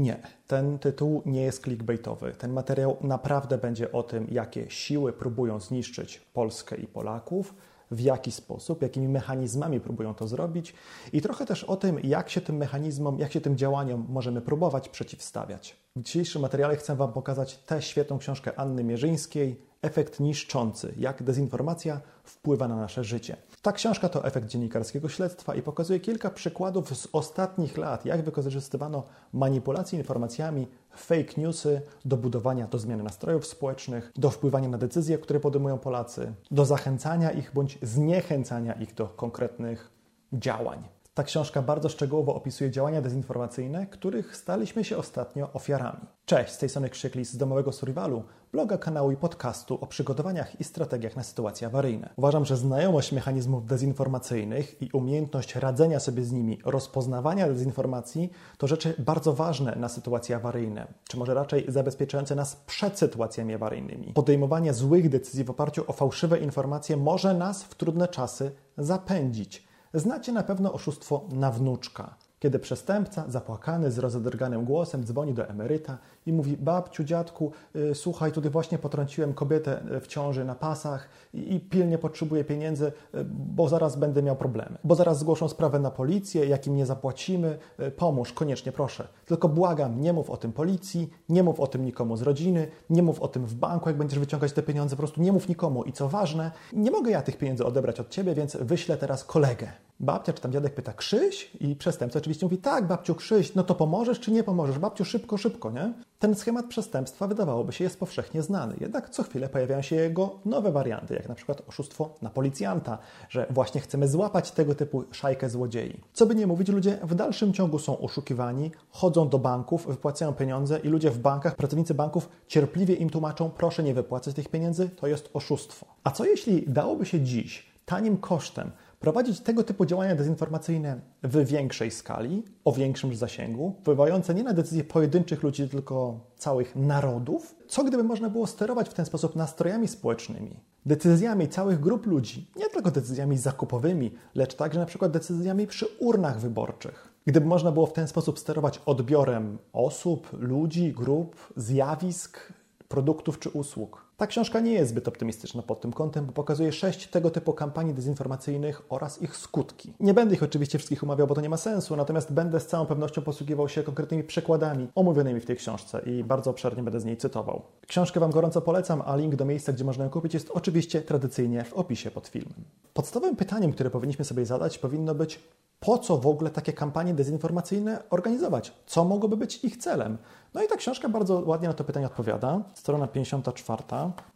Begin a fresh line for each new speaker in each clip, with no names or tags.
Nie, ten tytuł nie jest clickbaitowy. Ten materiał naprawdę będzie o tym, jakie siły próbują zniszczyć Polskę i Polaków, w jaki sposób, jakimi mechanizmami próbują to zrobić i trochę też o tym, jak się tym mechanizmom, jak się tym działaniom możemy próbować przeciwstawiać. W dzisiejszym materiale chcę Wam pokazać tę świetną książkę Anny Mierzyńskiej, Efekt niszczący, jak dezinformacja wpływa na nasze życie. Ta książka to efekt dziennikarskiego śledztwa i pokazuje kilka przykładów z ostatnich lat, jak wykorzystywano manipulacje informacjami, fake newsy do budowania, do zmiany nastrojów społecznych, do wpływania na decyzje, które podejmują Polacy, do zachęcania ich bądź zniechęcania ich do konkretnych działań. Ta książka bardzo szczegółowo opisuje działania dezinformacyjne, których staliśmy się ostatnio ofiarami. Cześć, z tej strony Krzyklis z domowego survivalu, bloga, kanału i podcastu o przygotowaniach i strategiach na sytuacje awaryjne. Uważam, że znajomość mechanizmów dezinformacyjnych i umiejętność radzenia sobie z nimi, rozpoznawania dezinformacji to rzeczy bardzo ważne na sytuacje awaryjne, czy może raczej zabezpieczające nas przed sytuacjami awaryjnymi. Podejmowanie złych decyzji w oparciu o fałszywe informacje może nas w trudne czasy zapędzić. Znacie na pewno oszustwo na wnuczka. Kiedy przestępca, zapłakany, z rozedrganym głosem, dzwoni do emeryta i mówi: Babciu, dziadku, y, słuchaj, tutaj właśnie potrąciłem kobietę y, w ciąży na pasach i, pilnie potrzebuję pieniędzy, y, bo zaraz będę miał problemy. Bo zaraz zgłoszą sprawę na policję, jak im nie zapłacimy, pomóż, koniecznie proszę. Tylko błagam, nie mów o tym policji, nie mów o tym nikomu z rodziny, nie mów o tym w banku, jak będziesz wyciągać te pieniądze, po prostu nie mów nikomu. I co ważne, nie mogę ja tych pieniędzy odebrać od ciebie, więc wyślę teraz kolegę. Babcia czy tam dziadek pyta, Krzyś? I przestępca oczywiście mówi, tak, babciu, Krzyś, no to pomożesz czy nie pomożesz? Babciu, szybko, szybko, nie? Ten schemat przestępstwa wydawałoby się jest powszechnie znany, jednak co chwilę pojawiają się jego nowe warianty, jak na przykład oszustwo na policjanta, że właśnie chcemy złapać tego typu szajkę złodziei. Co by nie mówić, ludzie w dalszym ciągu są oszukiwani, chodzą do banków, wypłacają pieniądze i ludzie w bankach, pracownicy banków cierpliwie im tłumaczą, proszę nie wypłacać tych pieniędzy, to jest oszustwo. A co jeśli dałoby się dziś tanim kosztem prowadzić tego typu działania dezinformacyjne w większej skali, o większym zasięgu, wpływające nie na decyzje pojedynczych ludzi, tylko całych narodów, co gdyby można było sterować w ten sposób nastrojami społecznymi, decyzjami całych grup ludzi, nie tylko decyzjami zakupowymi, lecz także na przykład decyzjami przy urnach wyborczych. Gdyby można było w ten sposób sterować odbiorem osób, ludzi, grup, zjawisk, produktów czy usług. Ta książka nie jest zbyt optymistyczna pod tym kątem, bo pokazuje sześć tego typu kampanii dezinformacyjnych oraz ich skutki. Nie będę ich oczywiście wszystkich omawiał, bo to nie ma sensu, natomiast będę z całą pewnością posługiwał się konkretnymi przykładami omówionymi w tej książce i bardzo obszernie będę z niej cytował. Książkę Wam gorąco polecam, a link do miejsca, gdzie można ją kupić jest oczywiście tradycyjnie w opisie pod filmem. Podstawowym pytaniem, które powinniśmy sobie zadać, powinno być, po co w ogóle takie kampanie dezinformacyjne organizować? Co mogłoby być ich celem? No i ta książka bardzo ładnie na to pytanie odpowiada. Strona 54.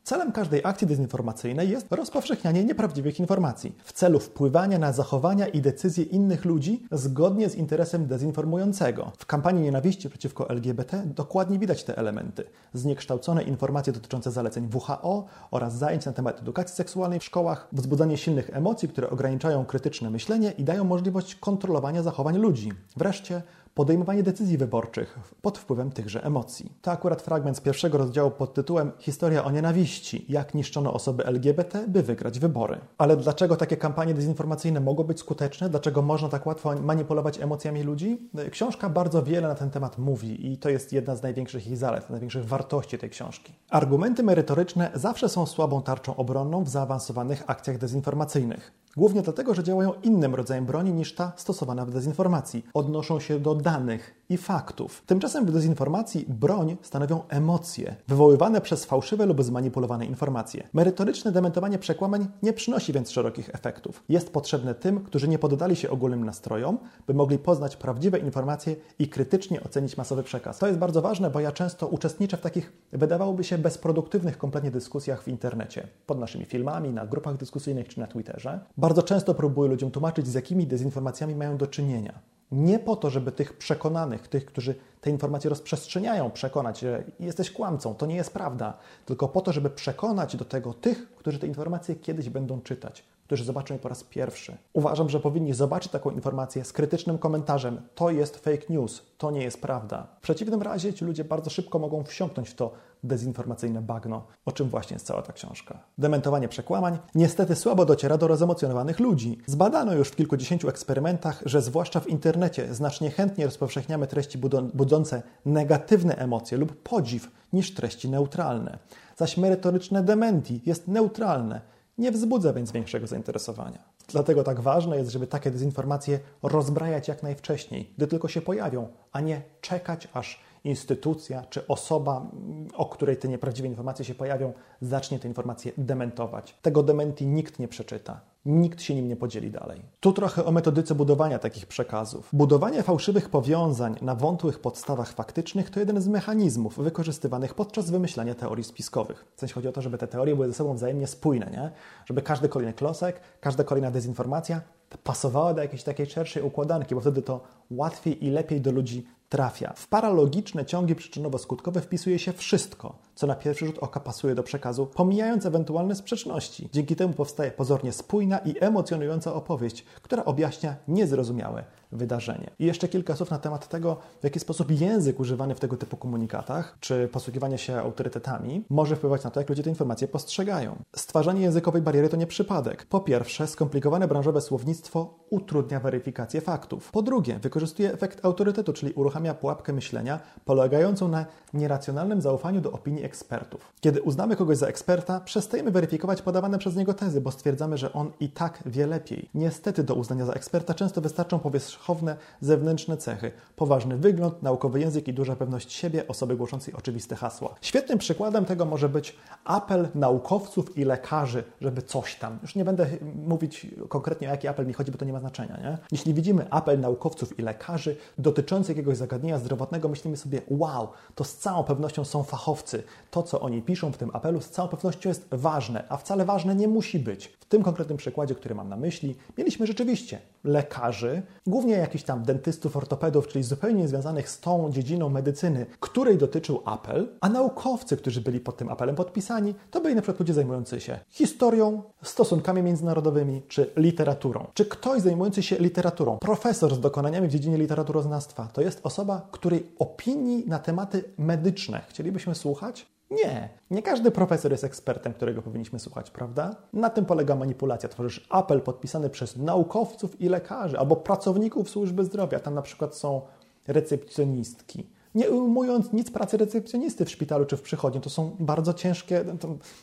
Celem każdej akcji dezinformacyjnej jest rozpowszechnianie nieprawdziwych informacji w celu wpływania na zachowania i decyzje innych ludzi zgodnie z interesem dezinformującego. W kampanii nienawiści przeciwko LGBT dokładnie widać te elementy. Zniekształcone informacje dotyczące zaleceń WHO oraz zajęć na temat edukacji seksualnej w szkołach, wzbudzanie silnych emocji, które ograniczają krytyczne myślenie i dają możliwość kontrolowania zachowań ludzi. Wreszcie podejmowanie decyzji wyborczych pod wpływem tychże emocji. To akurat fragment z pierwszego rozdziału pod tytułem Historia o nienawiści. Jak niszczono osoby LGBT, by wygrać wybory. Ale dlaczego takie kampanie dezinformacyjne mogą być skuteczne? Dlaczego można tak łatwo manipulować emocjami ludzi? Książka bardzo wiele na ten temat mówi i to jest jedna z największych jej zalet, największych wartości tej książki. Argumenty merytoryczne zawsze są słabą tarczą obronną w zaawansowanych akcjach dezinformacyjnych. Głównie dlatego, że działają innym rodzajem broni niż ta stosowana w dezinformacji. Odnoszą się do danych i faktów. Tymczasem w dezinformacji broń stanowią emocje, wywoływane przez fałszywe lub zmanipulowane informacje. Merytoryczne dementowanie przekłamań nie przynosi więc szerokich efektów. Jest potrzebne tym, którzy nie poddali się ogólnym nastrojom, by mogli poznać prawdziwe informacje i krytycznie ocenić masowy przekaz. To jest bardzo ważne, bo ja często uczestniczę w takich, wydawałoby się, bezproduktywnych kompletnie dyskusjach w internecie, pod naszymi filmami, na grupach dyskusyjnych czy na Twitterze. Bardzo często próbuję ludziom tłumaczyć, z jakimi dezinformacjami mają do czynienia. Nie po to, żeby tych przekonanych, tych, którzy te informacje rozprzestrzeniają, przekonać, że jesteś kłamcą, to nie jest prawda, tylko po to, żeby przekonać do tego tych, którzy te informacje kiedyś będą czytać, którzy zobaczą je po raz pierwszy. Uważam, że powinni zobaczyć taką informację z krytycznym komentarzem: to jest fake news, to nie jest prawda. W przeciwnym razie ci ludzie bardzo szybko mogą wsiąknąć w to dezinformacyjne bagno, o czym właśnie jest cała ta książka. Dementowanie przekłamań niestety słabo dociera do rozemocjonowanych ludzi. Zbadano już w kilkudziesięciu eksperymentach, że zwłaszcza w internecie znacznie chętniej rozpowszechniamy treści budzące negatywne emocje lub podziw niż treści neutralne. Zaś merytoryczne dementi jest neutralne, nie wzbudza więc większego zainteresowania. Dlatego tak ważne jest, żeby takie dezinformacje rozbrajać jak najwcześniej, gdy tylko się pojawią, a nie czekać aż instytucja czy osoba, o której te nieprawdziwe informacje się pojawią, zacznie te informacje dementować. Tego dementi nikt nie przeczyta. Nikt się nim nie podzieli dalej. Tu trochę o metodyce budowania takich przekazów. Budowanie fałszywych powiązań na wątłych podstawach faktycznych to jeden z mechanizmów wykorzystywanych podczas wymyślania teorii spiskowych. W sensie chodzi o to, żeby te teorie były ze sobą wzajemnie spójne, nie? Żeby każdy kolejny klosek, każda kolejna dezinformacja pasowała do jakiejś takiej szerszej układanki, bo wtedy to łatwiej i lepiej do ludzi trafia. W paralogiczne ciągi przyczynowo-skutkowe wpisuje się wszystko, co na pierwszy rzut oka pasuje do przekazu, pomijając ewentualne sprzeczności. Dzięki temu powstaje pozornie spójna i emocjonująca opowieść, która objaśnia niezrozumiałe wydarzenie. I jeszcze kilka słów na temat tego, w jaki sposób język używany w tego typu komunikatach, czy posługiwanie się autorytetami, może wpływać na to, jak ludzie te informacje postrzegają. Stwarzanie językowej bariery to nie przypadek. Po pierwsze, skomplikowane branżowe słownictwo utrudnia weryfikację faktów. Po drugie, wykorzystuje efekt autorytetu, czyli uruchamia pułapkę myślenia polegającą na nieracjonalnym zaufaniu do opinii ekspertów. Kiedy uznamy kogoś za eksperta, przestajemy weryfikować podawane przez niego tezy, bo stwierdzamy, że on i tak wie lepiej. Niestety do uznania za eksperta często wystarczą powierzchowne zewnętrzne cechy, poważny wygląd, naukowy język i duża pewność siebie osoby głoszącej oczywiste hasła. Świetnym przykładem tego może być apel naukowców i lekarzy, żeby coś tam. Już nie będę mówić konkretnie o jaki apel mi chodzi, bo to nie ma znaczenia. Nie? Jeśli widzimy apel naukowców i lekarzy dotyczący jakiegoś zagadnienia zdrowotnego, myślimy sobie, wow, to z całą pewnością są fachowcy. To, co oni piszą w tym apelu, z całą pewnością jest ważne, a wcale ważne nie musi być. W tym konkretnym przykładzie, który mam na myśli, mieliśmy rzeczywiście lekarzy, głównie jakichś tam dentystów, ortopedów, czyli zupełnie niezwiązanych z tą dziedziną medycyny, której dotyczył apel, a naukowcy, którzy byli pod tym apelem podpisani, to byli na przykład ludzie zajmujący się historią, stosunkami międzynarodowymi czy literaturą. Czy ktoś zajmujący się literaturą, profesor z dokonaniami w dziedzinie literaturoznawstwa, to jest osoba, której opinii na tematy medyczne chcielibyśmy słuchać? Nie, nie każdy profesor jest ekspertem, którego powinniśmy słuchać, prawda? Na tym polega manipulacja. Tworzysz apel podpisany przez naukowców i lekarzy albo pracowników służby zdrowia. Tam na przykład są recepcjonistki. Nie ujmując nic pracy recepcjonisty w szpitalu czy w przychodni, to są bardzo ciężkie,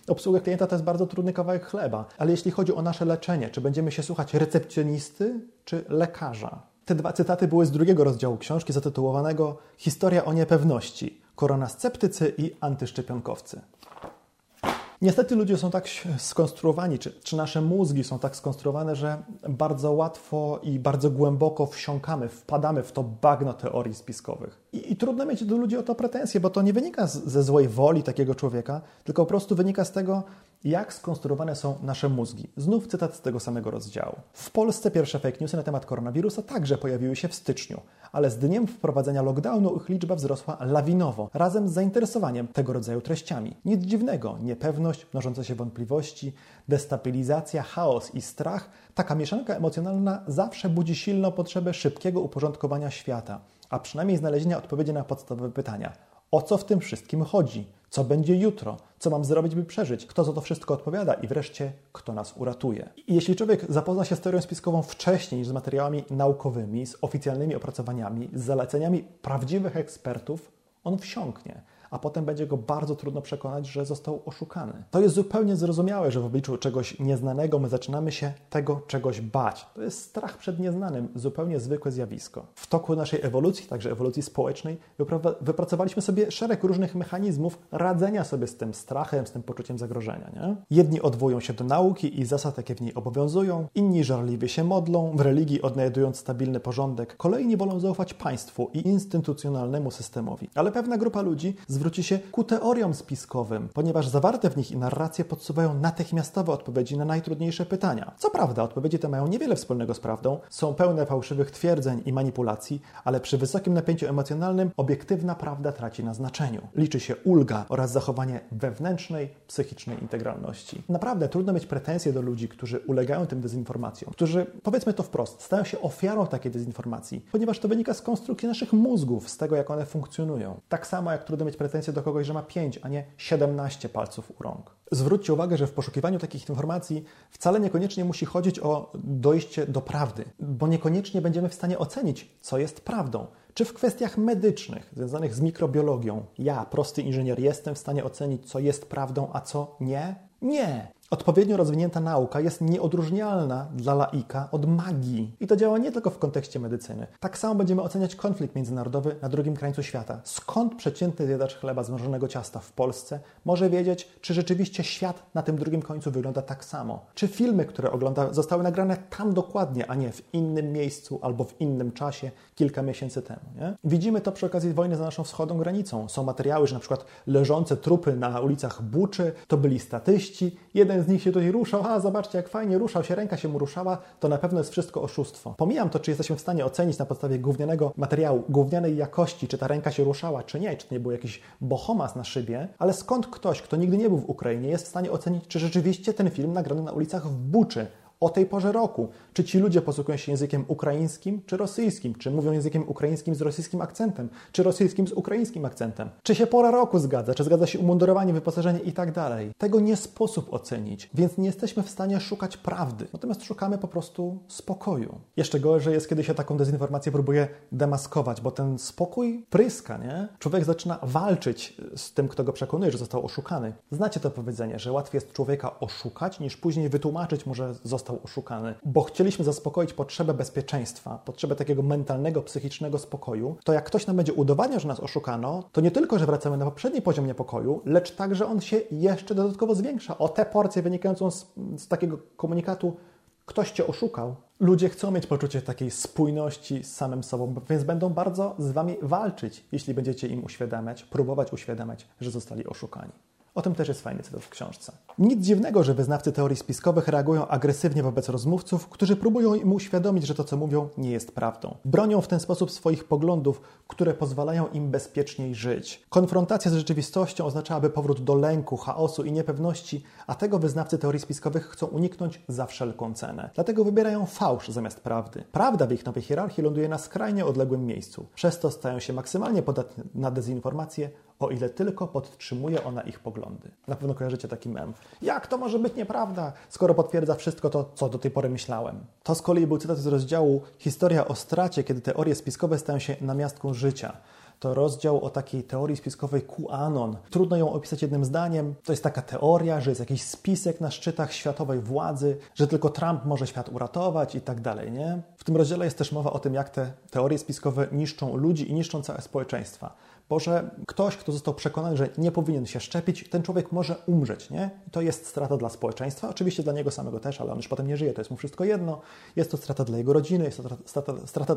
obsługa klienta to jest bardzo trudny kawałek chleba. Ale jeśli chodzi o nasze leczenie, czy będziemy się słuchać recepcjonisty czy lekarza? Te dwa cytaty były z drugiego rozdziału książki zatytułowanego Historia o niepewności koronasceptycy i antyszczepionkowcy. Niestety ludzie są tak skonstruowani, czy, czy, nasze mózgi są tak skonstruowane, że bardzo łatwo i bardzo głęboko wsiąkamy, wpadamy w to bagno teorii spiskowych. I, i trudno mieć do ludzi o to pretensje, bo to nie wynika z, ze złej woli takiego człowieka, tylko po prostu wynika z tego, jak skonstruowane są nasze mózgi. Znów cytat z tego samego rozdziału. W Polsce pierwsze fake newsy na temat koronawirusa także pojawiły się w styczniu, ale z dniem wprowadzenia lockdownu ich liczba wzrosła lawinowo, razem z zainteresowaniem tego rodzaju treściami. Nic dziwnego, niepewność, mnożące się wątpliwości, destabilizacja, chaos i strach, taka mieszanka emocjonalna zawsze budzi silną potrzebę szybkiego uporządkowania świata, a przynajmniej znalezienia odpowiedzi na podstawowe pytania. O co w tym wszystkim chodzi? Co będzie jutro? Co mam zrobić, by przeżyć? Kto za to wszystko odpowiada? I wreszcie, kto nas uratuje? I jeśli człowiek zapozna się z teorią spiskową wcześniej niż z materiałami naukowymi, z oficjalnymi opracowaniami, z zaleceniami prawdziwych ekspertów, on wsiąknie a potem będzie go bardzo trudno przekonać, że został oszukany. To jest zupełnie zrozumiałe, że w obliczu czegoś nieznanego my zaczynamy się tego czegoś bać. To jest strach przed nieznanym, zupełnie zwykłe zjawisko. W toku naszej ewolucji, także ewolucji społecznej, wypracowaliśmy sobie szereg różnych mechanizmów radzenia sobie z tym strachem, z tym poczuciem zagrożenia. Nie? Jedni odwołują się do nauki i zasad, jakie w niej obowiązują, inni żarliwie się modlą, w religii odnajdując stabilny porządek, kolejni wolą zaufać państwu i instytucjonalnemu systemowi. Ale pewna grupa ludzi z zwróci się ku teoriom spiskowym, ponieważ zawarte w nich narracje podsuwają natychmiastowe odpowiedzi na najtrudniejsze pytania. Co prawda, odpowiedzi te mają niewiele wspólnego z prawdą, są pełne fałszywych twierdzeń i manipulacji, ale przy wysokim napięciu emocjonalnym obiektywna prawda traci na znaczeniu. Liczy się ulga oraz zachowanie wewnętrznej, psychicznej integralności. Naprawdę trudno mieć pretensje do ludzi, którzy ulegają tym dezinformacjom, którzy, powiedzmy to wprost, stają się ofiarą takiej dezinformacji, ponieważ to wynika z konstrukcji naszych mózgów, z tego, jak one funkcjonują. Tak samo jak trudno mieć pretensje do kogoś, że ma 5, a nie 17 palców u rąk. Zwróćcie uwagę, że w poszukiwaniu takich informacji wcale niekoniecznie musi chodzić o dojście do prawdy, bo niekoniecznie będziemy w stanie ocenić, co jest prawdą. Czy w kwestiach medycznych, związanych z mikrobiologią, ja, prosty inżynier, jestem w stanie ocenić, co jest prawdą, a co nie? Nie. Odpowiednio rozwinięta nauka jest nieodróżnialna dla laika od magii. I to działa nie tylko w kontekście medycyny. Tak samo będziemy oceniać konflikt międzynarodowy na drugim krańcu świata. Skąd przeciętny zjadacz chleba z ciasta w Polsce może wiedzieć, czy rzeczywiście świat na tym drugim końcu wygląda tak samo? Czy filmy, które ogląda, zostały nagrane tam dokładnie, a nie w innym miejscu albo w innym czasie kilka miesięcy temu? Nie? Widzimy to przy okazji wojny za naszą wschodnią granicą. Są materiały, że na przykład leżące trupy na ulicach Buczy to byli statyści. Jeden z nich się tutaj ruszał, a zobaczcie jak fajnie ruszał się, ręka się mu ruszała, to na pewno jest wszystko oszustwo. Pomijam to, czy jesteśmy w stanie ocenić na podstawie gównianego materiału, gównianej jakości, czy ta ręka się ruszała, czy nie, czy to nie był jakiś bohomas na szybie, ale skąd ktoś, kto nigdy nie był w Ukrainie, jest w stanie ocenić, czy rzeczywiście ten film nagrany na ulicach w Buczy o tej porze roku. Czy ci ludzie posługują się językiem ukraińskim czy rosyjskim? Czy mówią językiem ukraińskim z rosyjskim akcentem? Czy rosyjskim z ukraińskim akcentem? Czy się pora roku zgadza? Czy zgadza się umundurowanie, wyposażenie i tak dalej? Tego nie sposób ocenić, więc nie jesteśmy w stanie szukać prawdy. Natomiast szukamy po prostu spokoju. Jeszcze gorzej jest, kiedy się taką dezinformację próbuje demaskować, bo ten spokój pryska, nie? Człowiek zaczyna walczyć z tym, kto go przekonuje, że został oszukany. Znacie to powiedzenie, że łatwiej jest człowieka oszukać, niż później wytłumaczyć mu, że został został oszukany, bo chcieliśmy zaspokoić potrzebę bezpieczeństwa, potrzebę takiego mentalnego, psychicznego spokoju, to jak ktoś nam będzie udowadniał, że nas oszukano, to nie tylko, że wracamy na poprzedni poziom niepokoju, lecz także on się jeszcze dodatkowo zwiększa o tę porcję wynikającą z, z takiego komunikatu ktoś cię oszukał. Ludzie chcą mieć poczucie takiej spójności z samym sobą, więc będą bardzo z wami walczyć, jeśli będziecie im uświadamiać, próbować uświadamiać, że zostali oszukani. O tym też jest fajny cytat w książce. Nic dziwnego, że wyznawcy teorii spiskowych reagują agresywnie wobec rozmówców, którzy próbują im uświadomić, że to, co mówią, nie jest prawdą. Bronią w ten sposób swoich poglądów, które pozwalają im bezpieczniej żyć. Konfrontacja z rzeczywistością oznaczałaby powrót do lęku, chaosu i niepewności, a tego wyznawcy teorii spiskowych chcą uniknąć za wszelką cenę. Dlatego wybierają fałsz zamiast prawdy. Prawda w ich nowej hierarchii ląduje na skrajnie odległym miejscu. Przez to stają się maksymalnie podatne na dezinformację, o ile tylko podtrzymuje ona ich poglądy. Na pewno kojarzycie taki mem. Jak to może być nieprawda, skoro potwierdza wszystko to, co do tej pory myślałem? To z kolei był cytat z rozdziału Historia o stracie, kiedy teorie spiskowe stają się namiastką życia. To rozdział o takiej teorii spiskowej QAnon. Trudno ją opisać jednym zdaniem. To jest taka teoria, że jest jakiś spisek na szczytach światowej władzy, że tylko Trump może świat uratować i tak dalej, nie? W tym rozdziale jest też mowa o tym, jak te teorie spiskowe niszczą ludzi i niszczą całe społeczeństwa bo że ktoś, kto został przekonany, że nie powinien się szczepić, ten człowiek może umrzeć, nie? I to jest strata dla społeczeństwa, oczywiście dla niego samego też, ale on już potem nie żyje, to jest mu wszystko jedno. Jest to strata dla jego rodziny, jest to strata, strata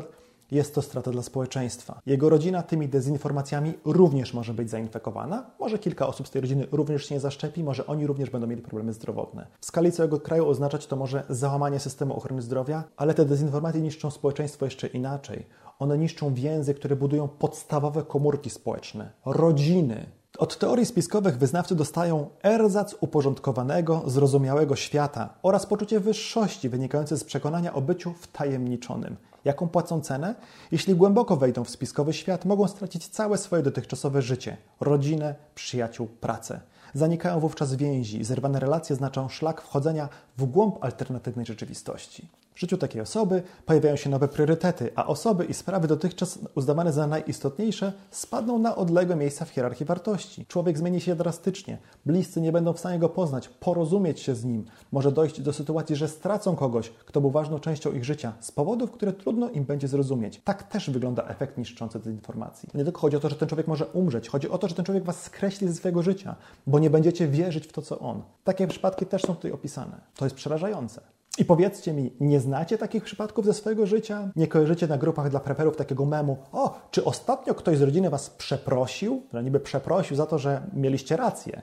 jest to strata dla społeczeństwa. Jego rodzina tymi dezinformacjami również może być zainfekowana, może kilka osób z tej rodziny również się nie zaszczepi, może oni również będą mieli problemy zdrowotne. W skali całego kraju oznaczać to może załamanie systemu ochrony zdrowia, ale te dezinformacje niszczą społeczeństwo jeszcze inaczej. One niszczą więzy, które budują podstawowe komórki społeczne, rodziny. Od teorii spiskowych wyznawcy dostają erzac uporządkowanego, zrozumiałego świata oraz poczucie wyższości wynikające z przekonania o byciu wtajemniczonym. Jaką płacą cenę? Jeśli głęboko wejdą w spiskowy świat, mogą stracić całe swoje dotychczasowe życie rodzinę, przyjaciół, pracę. Zanikają wówczas więzi, zerwane relacje znaczą szlak wchodzenia w głąb alternatywnej rzeczywistości. W życiu takiej osoby pojawiają się nowe priorytety, a osoby i sprawy dotychczas uznawane za najistotniejsze spadną na odległe miejsca w hierarchii wartości. Człowiek zmieni się drastycznie, bliscy nie będą w stanie go poznać, porozumieć się z nim. Może dojść do sytuacji, że stracą kogoś, kto był ważną częścią ich życia, z powodów, które trudno im będzie zrozumieć. Tak też wygląda efekt niszczący dezinformacji. Nie tylko chodzi o to, że ten człowiek może umrzeć, chodzi o to, że ten człowiek was skreśli ze swojego życia, bo nie będziecie wierzyć w to, co on. Takie przypadki też są tutaj opisane. To jest przerażające. I powiedzcie mi, nie znacie takich przypadków ze swojego życia? Nie kojarzycie na grupach dla preperów takiego memu? O, czy ostatnio ktoś z rodziny was przeprosił? No niby przeprosił za to, że mieliście rację.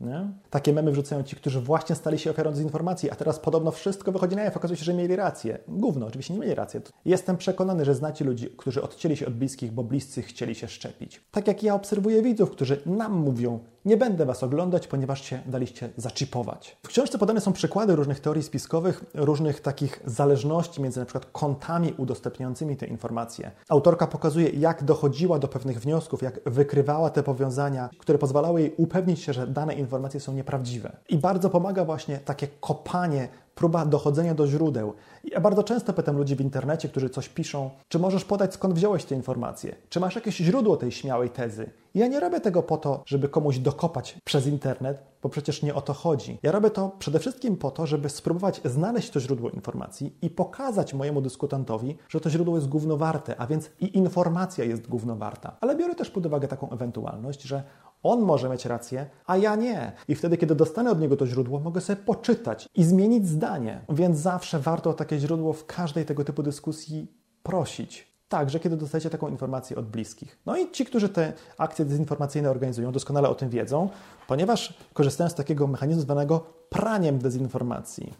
Nie? Takie memy wrzucają ci, którzy właśnie stali się ofiarą dezinformacji, a teraz podobno wszystko wychodzi na jaw, okazuje się, że mieli rację. Gówno, oczywiście nie mieli racji. Jestem przekonany, że znacie ludzi, którzy odcięli się od bliskich, bo bliscy chcieli się szczepić. Tak jak ja obserwuję widzów, którzy nam mówią, nie będę was oglądać, ponieważ się daliście zaczipować. W książce podane są przykłady różnych teorii spiskowych, różnych takich zależności między przykład kontami udostępniającymi te informacje. Autorka pokazuje, jak dochodziła do pewnych wniosków, jak wykrywała te powiązania, które pozwalały jej upewnić się, że dane informacje są nieprawdziwe. I bardzo pomaga właśnie takie kopanie próba dochodzenia do źródeł. Ja bardzo często pytam ludzi w internecie, którzy coś piszą, czy możesz podać skąd wziąłeś te informacje? Czy masz jakieś źródło tej śmiałej tezy? Ja nie robię tego po to, żeby komuś dokopać przez internet, bo przecież nie o to chodzi. Ja robię to przede wszystkim po to, żeby spróbować znaleźć to źródło informacji i pokazać mojemu dyskutantowi, że to źródło jest gównowarte, a więc i informacja jest głównowarta. Ale biorę też pod uwagę taką ewentualność, że on może mieć rację, a ja nie. I wtedy, kiedy dostanę od niego to źródło, mogę sobie poczytać i zmienić zdanie. Więc zawsze warto o takie źródło w każdej tego typu dyskusji prosić. Także, kiedy dostajecie taką informację od bliskich. No i ci, którzy te akcje dezinformacyjne organizują, doskonale o tym wiedzą, ponieważ korzystają z takiego mechanizmu zwanego praniem dezinformacji.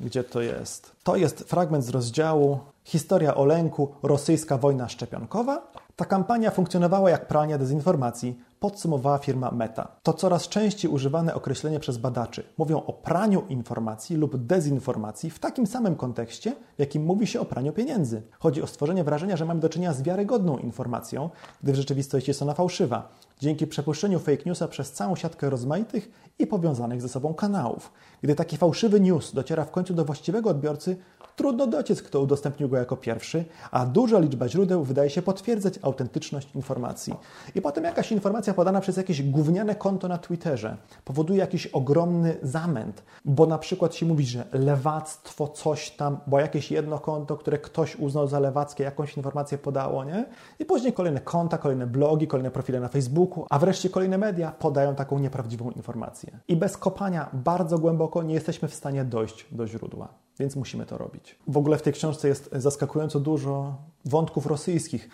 Gdzie to jest? To jest fragment z rozdziału Historia o lęku, rosyjska wojna szczepionkowa. Ta kampania funkcjonowała jak pranie dezinformacji, podsumowała firma Meta. To coraz częściej używane określenie przez badaczy. Mówią o praniu informacji lub dezinformacji w takim samym kontekście, w jakim mówi się o praniu pieniędzy. Chodzi o stworzenie wrażenia, że mamy do czynienia z wiarygodną informacją, gdy w rzeczywistości jest ona fałszywa, dzięki przepuszczeniu fake newsa przez całą siatkę rozmaitych i powiązanych ze sobą kanałów. Gdy taki fałszywy news dociera w końcu do właściwego odbiorcy, trudno dociec, kto udostępnił go jako pierwszy, a duża liczba źródeł wydaje się potwierdzać autentyczność informacji. I potem jakaś informacja podana przez jakieś gówniane konto na Twitterze powoduje jakiś ogromny zamęt, bo na przykład się mówi, że lewactwo coś tam, bo jakieś jedno konto, które ktoś uznał za lewackie, jakąś informację podało, nie? I później kolejne konta, kolejne blogi, kolejne profile na Facebooku, a wreszcie kolejne media podają taką nieprawdziwą informację. I bez kopania bardzo głęboko nie jesteśmy w stanie dojść do źródła więc musimy to robić. W ogóle w tej książce jest zaskakująco dużo wątków rosyjskich,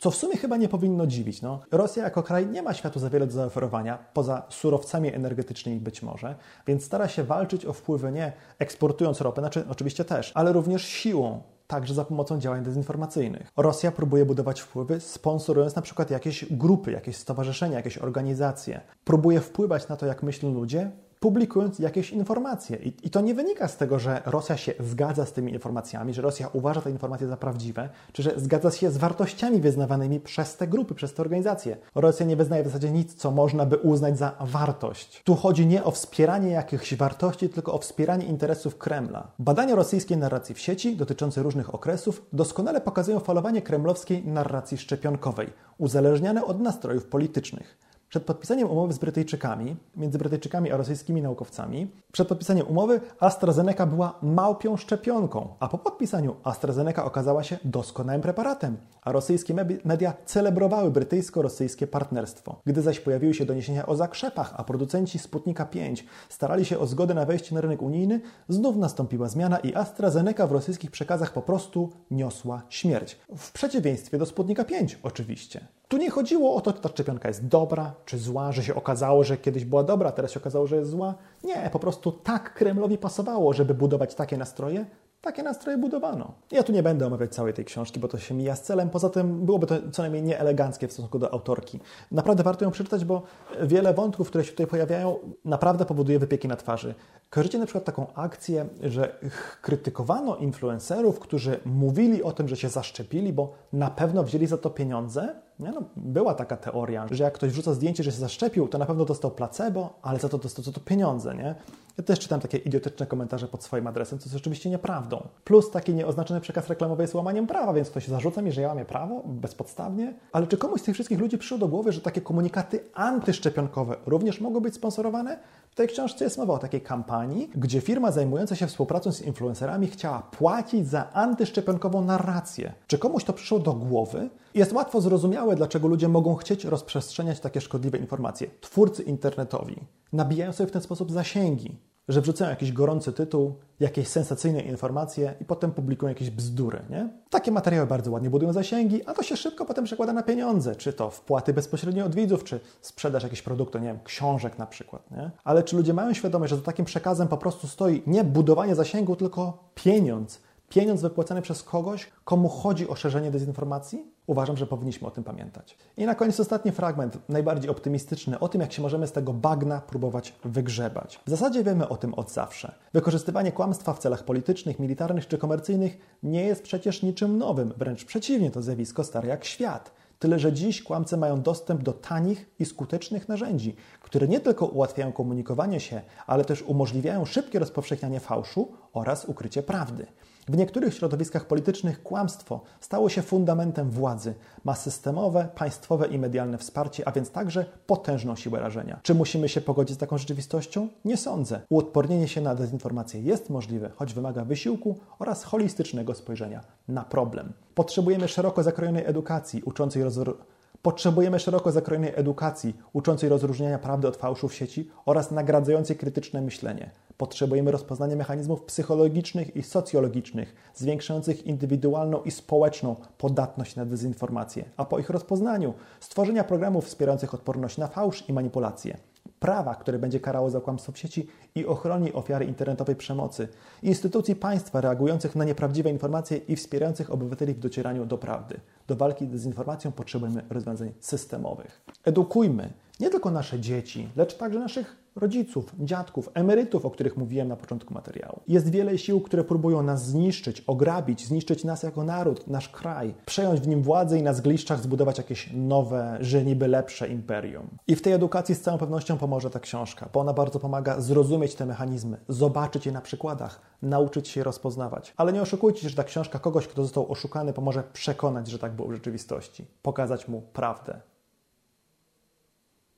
co w sumie chyba nie powinno dziwić. No, Rosja jako kraj nie ma światu za wiele do zaoferowania, poza surowcami energetycznymi być może, więc stara się walczyć o wpływy nie eksportując ropę, znaczy oczywiście też, ale również siłą, także za pomocą działań dezinformacyjnych. Rosja próbuje budować wpływy, sponsorując na przykład jakieś grupy, jakieś stowarzyszenia, jakieś organizacje. Próbuje wpływać na to, jak myślą ludzie, publikując jakieś informacje. I, I, to nie wynika z tego, że Rosja się zgadza z tymi informacjami, że Rosja uważa te informacje za prawdziwe, czy że zgadza się z wartościami wyznawanymi przez te grupy, przez te organizacje. Rosja nie wyznaje w zasadzie nic, co można by uznać za wartość. Tu chodzi nie o wspieranie jakichś wartości, tylko o wspieranie interesów Kremla. Badania rosyjskiej narracji w sieci dotyczące różnych okresów doskonale pokazują falowanie kremlowskiej narracji szczepionkowej, uzależniane od nastrojów politycznych. Przed podpisaniem umowy z Brytyjczykami, między Brytyjczykami a rosyjskimi naukowcami, przed podpisaniem umowy AstraZeneca była małpią szczepionką, a po podpisaniu AstraZeneca okazała się doskonałym preparatem, a rosyjskie media celebrowały brytyjsko-rosyjskie partnerstwo. Gdy zaś pojawiły się doniesienia o zakrzepach, a producenci Sputnika 5 starali się o zgodę na wejście na rynek unijny, znów nastąpiła zmiana i AstraZeneca w rosyjskich przekazach po prostu niosła śmierć. W przeciwieństwie do Sputnika 5 oczywiście. Tu nie chodziło o to, czy ta szczepionka jest dobra czy zła, że się okazało, że kiedyś była dobra, teraz się okazało, że jest zła. Nie, po prostu tak Kremlowi pasowało, żeby budować takie nastroje, takie nastroje budowano. Ja tu nie będę omawiać całej tej książki, bo to się mija z celem. Poza tym byłoby to co najmniej nieeleganckie w stosunku do autorki. Naprawdę warto ją przeczytać, bo wiele wątków, które się tutaj pojawiają, naprawdę powoduje wypieki na twarzy. Kojarzycie na przykład taką akcję, że krytykowano influencerów, którzy mówili o tym, że się zaszczepili, bo na pewno wzięli za to pieniądze? Nie, no, była taka teoria, że jak ktoś wrzuca zdjęcie, że się zaszczepił, to na pewno dostał placebo, ale za to dostał za to pieniądze, nie? Ja też czytam takie idiotyczne komentarze pod swoim adresem, co jest oczywiście nieprawdą. Plus taki nieoznaczony przekaz reklamowy jest łamaniem prawa, więc ktoś zarzuca mi, że ja łamię prawo bezpodstawnie. Ale czy komuś z tych wszystkich ludzi przyszło do głowy, że takie komunikaty antyszczepionkowe również mogą być sponsorowane? W tej książce jest mowa o takiej kampanii, gdzie firma zajmująca się współpracą z influencerami chciała płacić za antyszczepionkową narrację. Czy komuś to przyszło do głowy? Jest łatwo zrozumiałe, dlaczego ludzie mogą chcieć rozprzestrzeniać takie szkodliwe informacje. Twórcy internetowi nabijają sobie w ten sposób zasięgi. Że wrzucają jakiś gorący tytuł, jakieś sensacyjne informacje i potem publikują jakieś bzdury, nie? Takie materiały bardzo ładnie budują zasięgi, a to się szybko potem przekłada na pieniądze, czy to wpłaty bezpośrednio od widzów, czy sprzedaż jakiegoś produktu, nie wiem, książek na przykład, nie? Ale czy ludzie mają świadomość, że za takim przekazem po prostu stoi nie budowanie zasięgu, tylko pieniądz, pieniądz wypłacany przez kogoś, komu chodzi o szerzenie dezinformacji? Uważam, że powinniśmy o tym pamiętać. I na koniec ostatni fragment, najbardziej optymistyczny, o tym, jak się możemy z tego bagna próbować wygrzebać. W zasadzie wiemy o tym od zawsze. Wykorzystywanie kłamstwa w celach politycznych, militarnych czy komercyjnych nie jest przecież niczym nowym, wręcz przeciwnie, to zjawisko stare jak świat. Tyle, że dziś kłamcy mają dostęp do tanich i skutecznych narzędzi, które nie tylko ułatwiają komunikowanie się, ale też umożliwiają szybkie rozpowszechnianie fałszu oraz ukrycie prawdy. W niektórych środowiskach politycznych kłamstwo stało się fundamentem władzy, ma systemowe, państwowe i medialne wsparcie, a więc także potężną siłę rażenia. Czy musimy się pogodzić z taką rzeczywistością? Nie sądzę. Uodpornienie się na dezinformację jest możliwe, choć wymaga wysiłku oraz holistycznego spojrzenia na problem. Potrzebujemy szeroko zakrojonej edukacji uczącej rozwoju Potrzebujemy szeroko zakrojonej edukacji uczącej rozróżniania prawdy od fałszu w sieci oraz nagradzającej krytyczne myślenie. Potrzebujemy rozpoznania mechanizmów psychologicznych i socjologicznych, zwiększających indywidualną i społeczną podatność na dezinformację, a po ich rozpoznaniu stworzenia programów wspierających odporność na fałsz i manipulacje prawa, które będzie karało za kłamstwo w sieci i ochroni ofiary internetowej przemocy, instytucji państwa reagujących na nieprawdziwe informacje i wspierających obywateli w docieraniu do prawdy. Do walki z dezinformacją potrzebujemy rozwiązań systemowych. Edukujmy nie tylko nasze dzieci, lecz także naszych rodziców, dziadków, emerytów, o których mówiłem na początku materiału. Jest wiele sił, które próbują nas zniszczyć, ograbić, zniszczyć nas jako naród, nasz kraj, przejąć w nim władzę i na zgliszczach zbudować jakieś nowe, że niby lepsze imperium. I w tej edukacji z całą pewnością pomoże ta książka, bo ona bardzo pomaga zrozumieć te mechanizmy, zobaczyć je na przykładach, nauczyć się je rozpoznawać. Ale nie oszukujcie się, że ta książka kogoś, kto został oszukany, pomoże przekonać, że tak było w rzeczywistości, pokazać mu prawdę.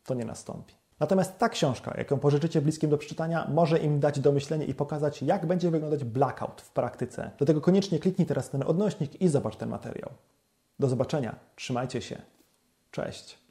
To nie nastąpi. Natomiast ta książka, jaką pożyczycie bliskim do przeczytania, może im dać do myślenia i pokazać, jak będzie wyglądać blackout w praktyce. Do tego koniecznie kliknij teraz ten odnośnik i zobacz ten materiał. Do zobaczenia. Trzymajcie się. Cześć.